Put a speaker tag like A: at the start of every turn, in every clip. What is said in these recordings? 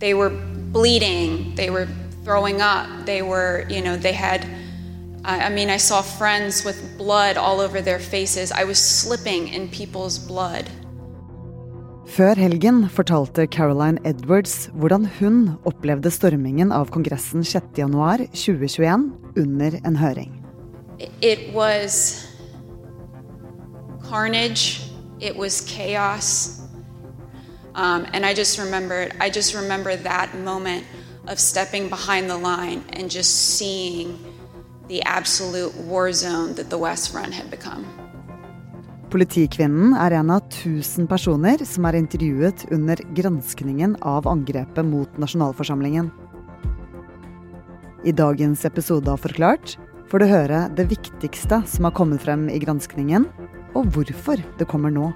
A: They were bleeding. They were throwing up. They were, you know, they had. I mean, I saw friends with blood all over their faces. I was slipping in people's blood.
B: Før helgen fortalte Caroline Edwards hvordan hun opplevde stormingen av Kongressen 6.1.2021 under en høring.
A: It was carnage. It was chaos. Um, and I just remembered, I just remember that moment of stepping behind the line and just seeing the absolute war zone that the West Front had become.
B: Politikvinnen er en av tusen personer som er intervjuet under granskningen av angrepet mot nasjonalforsamlingen. I dagens episode av Forklart får du høre det viktigste som har kommet frem i granskningen, og hvorfor det kommer nå.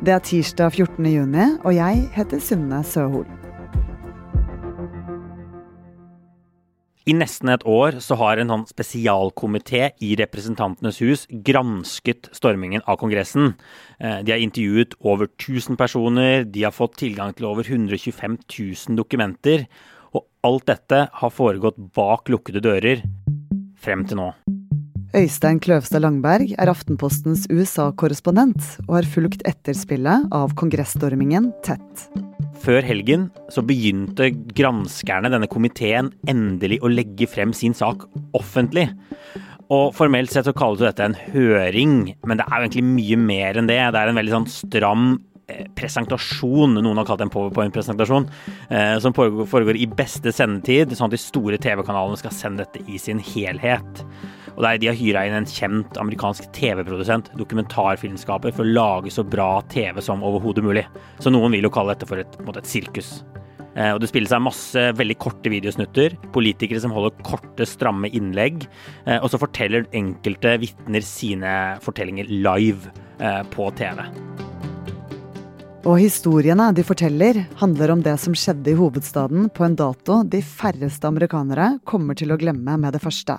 B: Det er tirsdag 14. juni, og jeg heter Sunne Søhol.
C: I nesten et år så har en sånn spesialkomité i Representantenes hus gransket stormingen av Kongressen. Eh, de har intervjuet over 1000 personer, de har fått tilgang til over 125 000 dokumenter. Og alt dette har foregått bak lukkede dører frem til nå.
B: Øystein Kløvstad Langberg er Aftenpostens USA-korrespondent og har fulgt etterspillet av kongressstormingen tett.
C: Før helgen så begynte granskerne, denne komiteen, endelig å legge frem sin sak offentlig. Og Formelt sett så kalles dette en høring, men det er jo egentlig mye mer enn det. Det er en veldig sånn stram eh, presentasjon, noen har kalt det en powerpoint-presentasjon, eh, som foregår i beste sendetid, sånn at de store TV-kanalene skal sende dette i sin helhet. Og der de har hyra inn en kjent amerikansk TV-produsent, dokumentarfilmskaper, for å lage så bra TV som overhodet mulig. Så noen vil jo kalle dette for et, et sirkus. Eh, og Det spilles av masse veldig korte videosnutter, politikere som holder korte, stramme innlegg. Eh, og så forteller enkelte vitner sine fortellinger live eh, på TV.
B: Og historiene de forteller, handler om det som skjedde i hovedstaden på en dato de færreste amerikanere kommer til å glemme med det første.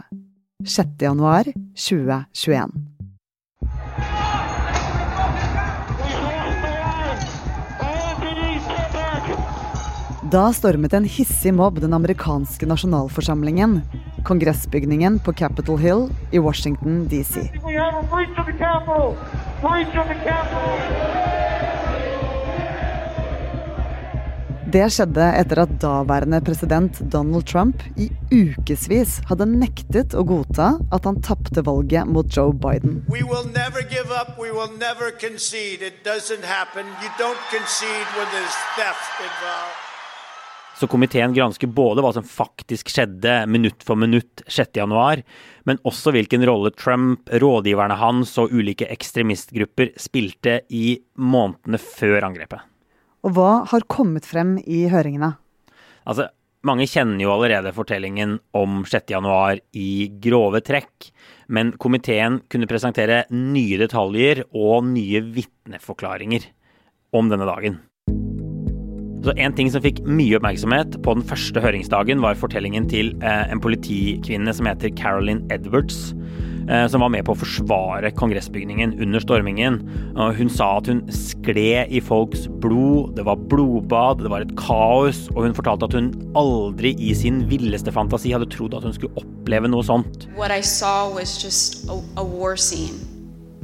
B: 6. januar 2021. Da stormet en hissig mobb den amerikanske nasjonalforsamlingen, kongressbygningen på Capitol Hill i Washington DC. Det skjedde etter at daværende president Donald Trump i ukevis hadde nektet å godta at han tapte valget mot Joe Biden.
C: Så komiteen gransker både hva som faktisk skjedde minutt for minutt 6.1, men også hvilken rolle Trump, rådgiverne hans og ulike ekstremistgrupper spilte i månedene før angrepet.
B: Og hva har kommet frem i høringene?
C: Altså, mange kjenner jo allerede fortellingen om 6.1 i grove trekk, men komiteen kunne presentere nye detaljer og nye vitneforklaringer om denne dagen. Så En ting som fikk mye oppmerksomhet på den første høringsdagen, var fortellingen til eh, en politikvinne som heter Carolyn Edwards. Eh, som var med på å forsvare kongressbygningen under stormingen. Hun sa at hun skled i folks blod, det var blodbad, det var et kaos, og hun fortalte at hun aldri i sin villeste fantasi hadde trodd at hun skulle oppleve noe sånt.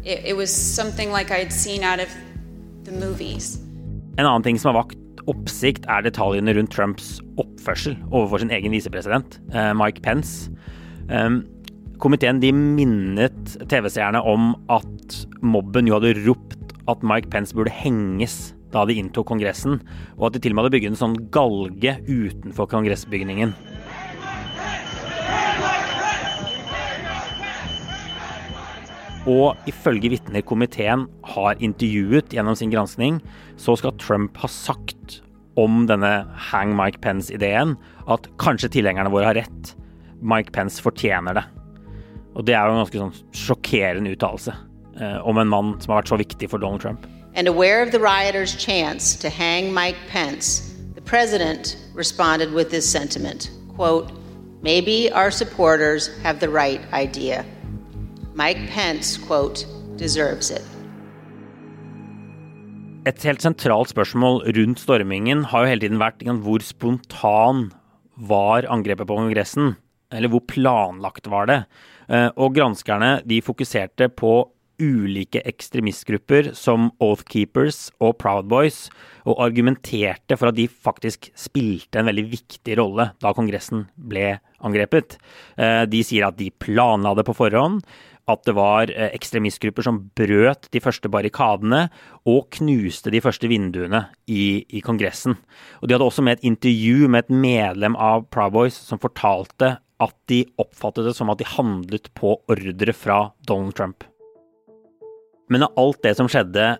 A: It, it was something like I had seen out of the movies.
C: En annen ting som har vakt oppsikt, er detaljene rundt Trumps oppførsel overfor sin egen visepresident, eh, Mike Pence. Um, Komiteen de minnet TV-seerne om at mobben jo hadde ropt at Mike Pence burde henges da de inntok Kongressen, og at de til og med hadde bygget en sånn galge utenfor kongressbygningen. Og ifølge vitner komiteen har intervjuet gjennom sin granskning, så skal Trump ha sagt om denne Hang Mike Pence-ideen at kanskje tilhengerne våre har rett. Mike Pence fortjener det. Og det er jo en ganske sånn sjokkerende uttalelse eh, om en mann som har vært så viktig for Donald Trump.
D: And aware of the rioters' chance to hang Mike Pence, the president responded with this sentiment quote, Maybe our supporters have the right idea. Mike Pence, quote, deserves it.
C: Et helt sentralt spørsmål rundt stormingen har jo hele tiden vært hvor spontan var angrepet på Kongressen? Eller hvor planlagt var det? Eh, og granskerne de fokuserte på ulike ekstremistgrupper som Oathkeepers og Proud Boys, og argumenterte for at de faktisk spilte en veldig viktig rolle da Kongressen ble angrepet. Eh, de sier at de planla det på forhånd, at det var eh, ekstremistgrupper som brøt de første barrikadene og knuste de første vinduene i, i, Kongressen. Og De hadde også med et intervju med et medlem av Proud Boys som fortalte at de oppfattet det som at de handlet på ordre fra Donald Trump. Men av alt det som skjedde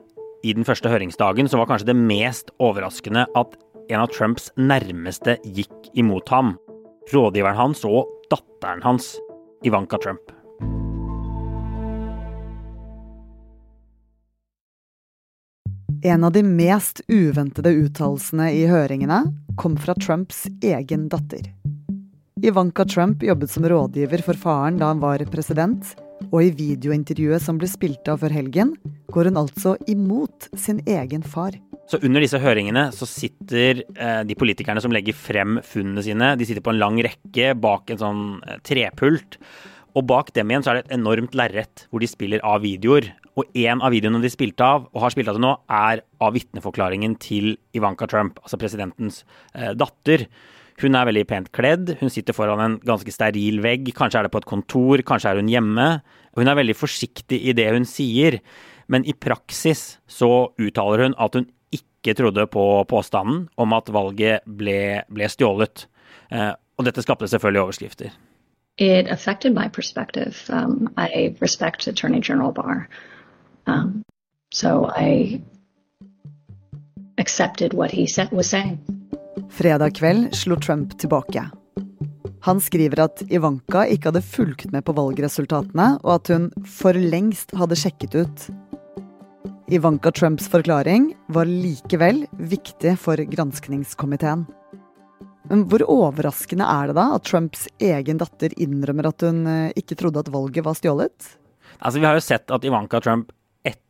C: i den første høringsdagen, så var kanskje det mest overraskende at en av Trumps nærmeste gikk imot ham. Rådgiveren hans og datteren hans, Ivanka Trump.
B: En av de mest uventede uttalelsene i høringene kom fra Trumps egen datter. Ivanka Trump jobbet som rådgiver for faren da han var president, og i videointervjuet som ble spilt av før helgen, går hun altså imot sin egen far.
C: Så Under disse høringene så sitter eh, de politikerne som legger frem funnene sine, de sitter på en lang rekke bak en sånn eh, trepult. Og bak dem igjen så er det et enormt lerret hvor de spiller av videoer. Og en av videoene de spilte av, og har spilt av til nå, er av vitneforklaringen til Ivanka Trump, altså presidentens eh, datter. Hun er veldig pent kledd, hun sitter foran en ganske steril vegg, kanskje er det på et kontor, kanskje er hun hjemme. Hun er veldig forsiktig i det hun sier, men i praksis så uttaler hun at hun ikke trodde på påstanden om at valget ble, ble stjålet. Eh, og dette skapte selvfølgelig overskrifter.
E: It affected my perspective. Um, I respect Attorney General Barr. Um, so I accepted what he said, was saying.
B: Fredag kveld slo Trump tilbake. Han skriver at Ivanka ikke hadde fulgt med på valgresultatene, og at hun for lengst hadde sjekket ut. Ivanka Trumps forklaring var likevel viktig for granskningskomiteen. Men hvor overraskende er det da at Trumps egen datter innrømmer at hun eh, ikke trodde at valget var stjålet?
C: Altså, Vi har jo sett at Ivanka Trump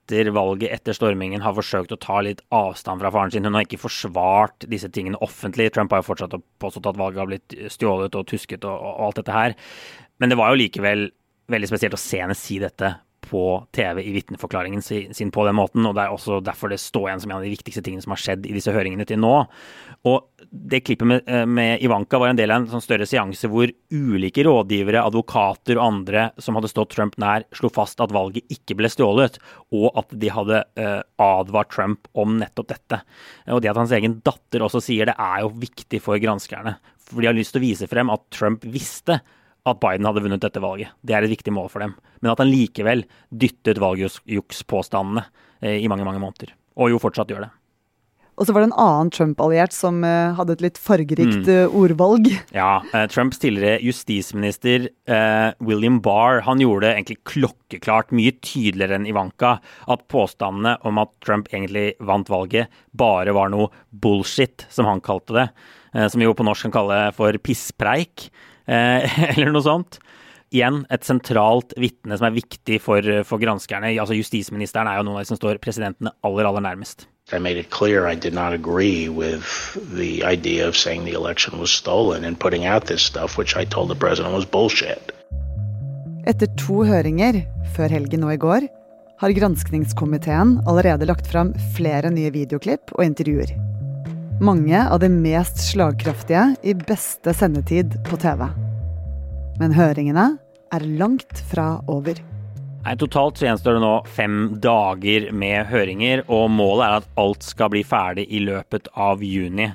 C: etter valget, etter stormingen, har forsøkt å ta litt avstand fra faren sin. Hun har ikke forsvart disse tingene offentlig. Trump har jo fortsatt påstått at valget har blitt stjålet og tusket og, og alt dette her. Men det var jo likevel veldig spesielt å se henne si dette på TV i vitneforklaringen sin på den måten. og Det er også derfor det står igjen som en av de viktigste tingene som har skjedd i disse høringene til nå. Og Det klippet med, eh, med Ivanka var en del av en sånn større seanse hvor ulike rådgivere, advokater og andre som hadde stått Trump nær, slo fast at valget ikke ble stjålet, og at de hadde uh, advart Trump om nettopp dette. Og Det at hans egen datter også sier det, er jo viktig for granskerne. For de har lyst til å vise frem at Trump visste at Biden hadde vunnet dette valget. Det er et viktig mål for dem. Men at han likevel dyttet valgjukspåstandene eh, i mange, mange måneder. Og jo fortsatt gjør det.
B: Og så var det en annen Trump-alliert som uh, hadde et litt fargerikt mm. ordvalg.
C: Ja. Trumps tidligere justisminister William Barr han gjorde det egentlig klokkeklart, mye tydeligere enn Ivanka, at påstandene om at Trump egentlig vant valget, bare var noe bullshit, som han kalte det. som vi jo på norsk kan kalle for pisspreik. Eh, eller noe sånt. Igjen et sentralt vitne som er viktig for, for granskerne. Altså Justisministeren er jo noen av de som står presidentene aller, aller nærmest.
F: I made it clear I did not agree with the idea of saying the election was stolen and putting out this stuff, which I told the president was bullshit.
B: Etter to høringer, før helgen og i går, har granskningskomiteen allerede lagt fram flere nye videoklipp og intervjuer. Mange av de mest slagkraftige i beste sendetid på TV. Men høringene er langt fra over.
C: Nei, totalt så gjenstår det nå fem dager med høringer, og målet er at alt skal bli ferdig i løpet av juni.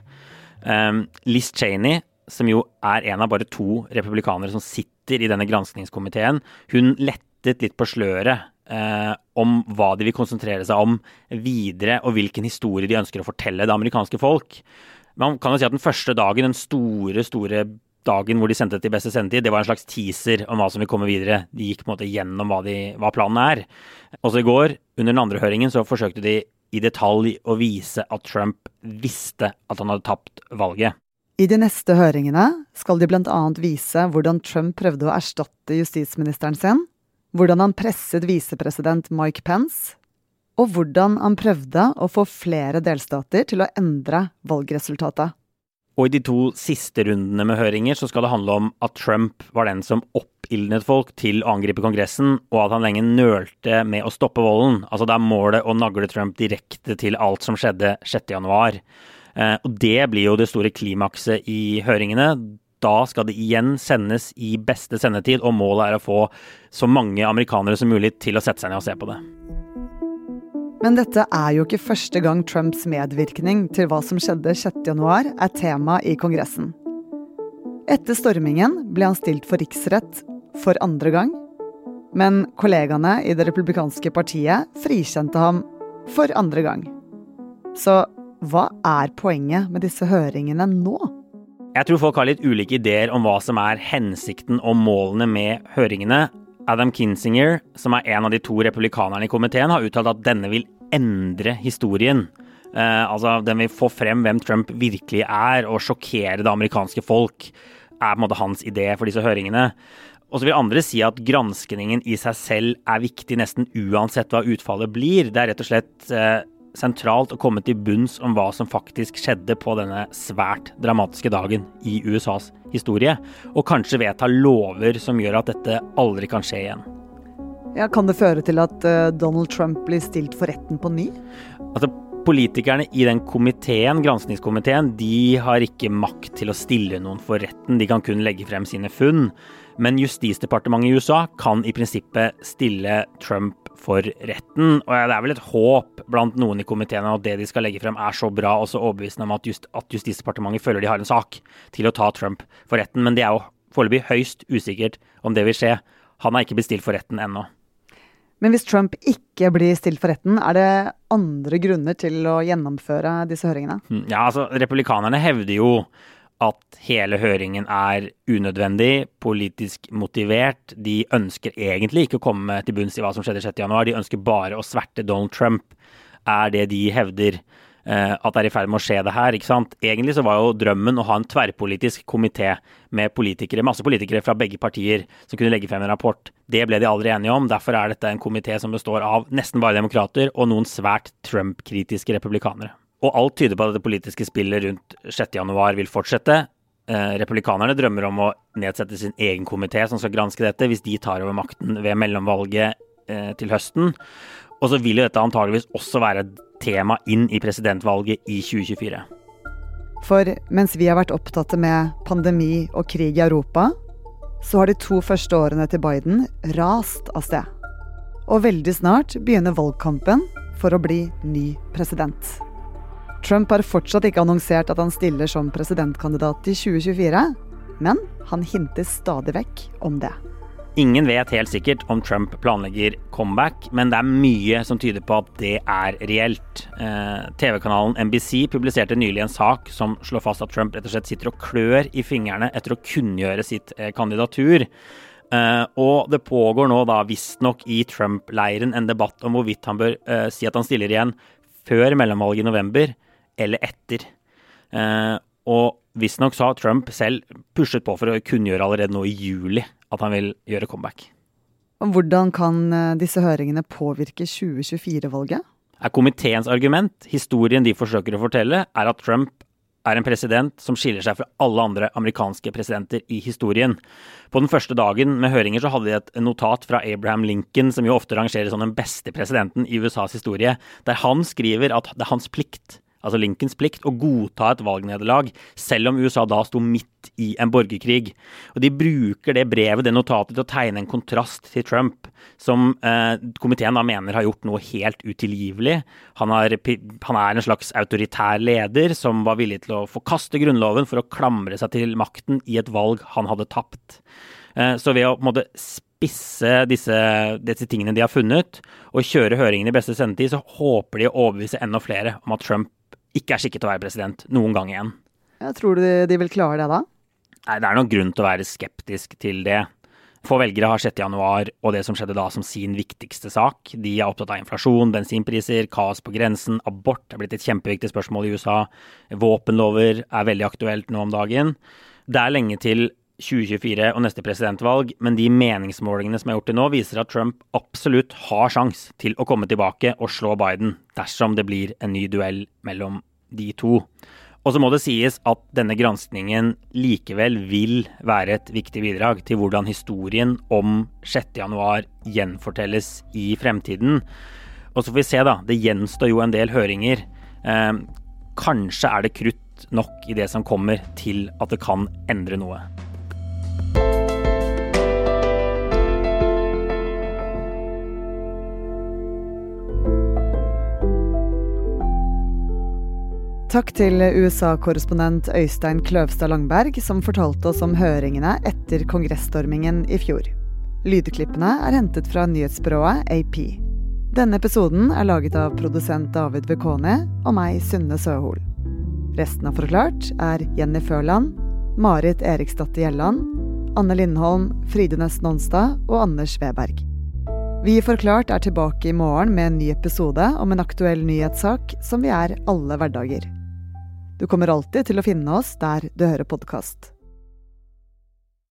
C: Um, Liz Cheney, som jo er en av bare to republikanere som sitter i denne granskningskomiteen, hun lettet litt på sløret eh, om hva de vil konsentrere seg om videre, og hvilken historie de ønsker å fortelle det amerikanske folk. Man kan jo si at den første dagen, den store, store dagen hvor de sendte det til beste sendetid, det var en slags teaser om hva som vil komme videre. De gikk på en måte gjennom hva, de, hva planen er. Også i går, under den andre høringen, så forsøkte de i detalj å vise at Trump visste at han hadde tapt valget.
B: I de neste høringene skal de bl.a. vise hvordan Trump prøvde å erstatte justisministeren sin, hvordan han presset visepresident Mike Pence, og hvordan han prøvde å få flere delstater til å endre valgresultatet.
C: Og i de to siste rundene med høringer så skal det handle om at Trump var den som oppildnet folk til å angripe Kongressen, og at han lenge nølte med å stoppe volden. Altså det er målet å nagle Trump direkte til alt som skjedde 6.1. Eh, og det blir jo det store klimakset i høringene. Da skal det igjen sendes i beste sendetid, og målet er å få så mange amerikanere som mulig til å sette seg ned og se på det.
B: Men dette er jo ikke første gang Trumps medvirkning til hva som skjedde 6.1 er tema i Kongressen. Etter stormingen ble han stilt for riksrett for andre gang. Men kollegaene i det republikanske partiet frikjente ham for andre gang. Så hva er poenget med disse høringene nå?
C: Jeg tror folk har litt ulike ideer om hva som er hensikten og målene med høringene. Adam Kinsinger, som er en av de to republikanerne i komiteen, har uttalt at denne vil endre historien. Eh, altså, Den vil få frem hvem Trump virkelig er, og sjokkere det amerikanske folk. er på en måte hans idé for disse høringene. Og så vil andre si at granskningen i seg selv er viktig nesten uansett hva utfallet blir. Det er rett og slett eh, sentralt å komme til bunns om hva som faktisk skjedde på denne svært dramatiske dagen i USAs historie, og kanskje vedta lover som gjør at dette aldri kan skje igjen.
B: Ja, Kan det føre til at uh, Donald Trump blir stilt for retten på ny?
C: Altså, Politikerne i den komiteen, granskningskomiteen, de har ikke makt til å stille noen for retten. De kan kun legge frem sine funn. Men Justisdepartementet i USA kan i prinsippet stille Trump for retten. Og det er vel et håp blant noen i komiteen at det de skal legge frem er så bra og så overbevisende om at, just, at Justisdepartementet føler de har en sak til å ta Trump for retten. Men det er jo foreløpig høyst usikkert om det vil skje. Han er ikke bestilt for retten ennå.
B: Men hvis Trump ikke blir stilt for retten, er det andre grunner til å gjennomføre disse høringene?
C: Hm, ja, altså Republikanerne hevder jo at hele høringen er unødvendig, politisk motivert. De ønsker egentlig ikke å komme til bunns i hva som skjedde 6.1. De ønsker bare å sverte Donald Trump, er det de hevder. Uh, at det er i ferd med å skje det her. ikke sant? Egentlig så var jo drømmen å ha en tverrpolitisk komité med politikere, masse politikere fra begge partier som kunne legge frem en rapport. Det ble de aldri enige om. Derfor er dette en komité som består av nesten bare demokrater og noen svært Trump-kritiske republikanere. Og alt tyder på at det politiske spillet rundt 6.1 vil fortsette. Eh, republikanerne drømmer om å nedsette sin egen komité som skal granske dette, hvis de tar over makten ved mellomvalget eh, til høsten. Og så vil jo dette antageligvis også være et tema inn i presidentvalget i 2024.
B: For mens vi har vært opptatt med pandemi og krig i Europa, så har de to første årene til Biden rast av sted. Og veldig snart begynner valgkampen for å bli ny president. Trump har fortsatt ikke annonsert at han stiller som presidentkandidat i 2024, men han hinter stadig vekk om det.
C: Ingen vet helt sikkert om Trump planlegger comeback, men det er mye som tyder på at det er reelt. Eh, TV-kanalen NBC publiserte nylig en sak som slår fast at Trump rett og slett sitter og klør i fingrene etter å kunngjøre sitt eh, kandidatur. Eh, og det pågår nå da visstnok i Trump-leiren en debatt om hvorvidt han bør si at han stiller igjen før mellomvalget i november eller etter. Eh, og visstnok har Trump selv pushet på for å kunngjøre allerede nå i juli at han vil gjøre comeback.
B: Hvordan kan eh, disse høringene påvirke 2024-valget?
C: Er komiteens argument, historien de forsøker å fortelle, er at Trump er en president som skiller seg fra alle andre amerikanske presidenter i historien. På den første dagen med høringer så hadde de et notat fra Abraham Lincoln, som jo ofte rangeres som den beste presidenten i USAs historie, der han skriver at det er hans plikt altså Lincolns plikt, å godta et valgnederlag, selv om USA da sto midt i en borgerkrig. Og De bruker det brevet, det notatet, til å tegne en kontrast til Trump, som eh, komiteen da mener har gjort noe helt utilgivelig. Han, har, han, er en slags autoritær leder som var villig til å forkaste Grunnloven for å klamre seg til makten i et valg han hadde tapt. Eh, så ved å på en måte spisse disse, disse, tingene de har funnet, og kjøre høringen i beste sendetid, så håper de å overbevise enda flere om at Trump ikke er skikket til å være president noen gang igjen.
B: Jeg tror du de vil klare det, da?
C: Nei, Det er nok grunn til å være skeptisk til det. Få velgere har 6. januar og det som skjedde da som sin viktigste sak. De er opptatt av inflasjon, bensinpriser, kaos på grensen, abort er blitt et kjempeviktig spørsmål i USA. Våpenlover er veldig aktuelt nå om dagen. Det er lenge til 2024 og neste presidentvalg, men de meningsmålingene som er gjort til nå, viser at Trump absolutt har sjans til å komme tilbake og slå Biden dersom det blir en ny duell mellom de to. Og så må det sies at denne granskningen likevel vil være et viktig bidrag til hvordan historien om 6.1 gjenfortelles i fremtiden. Og så får vi se, da. Det gjenstår jo en del høringer. Eh, kanskje er det krutt nok i det som kommer til at det kan endre noe.
B: Takk til USA-korrespondent Øystein Kløvstad Langberg, som fortalte oss om høringene etter kongressstormingen i fjor. Lydklippene er hentet fra nyhetsbyrået AP. Denne episoden er laget av produsent David Vekoni og meg, Synne Søhol. Resten av Forklart er Jenny Førland, Marit Eriksdatter Gjelland, Anne Lindholm, Fride Næss Nonstad og Anders Weberg. Vi i Forklart er tilbake i morgen med en ny episode om en aktuell nyhetssak som vi er alle hverdager. Du kommer alltid til å finne oss der du hører podkast.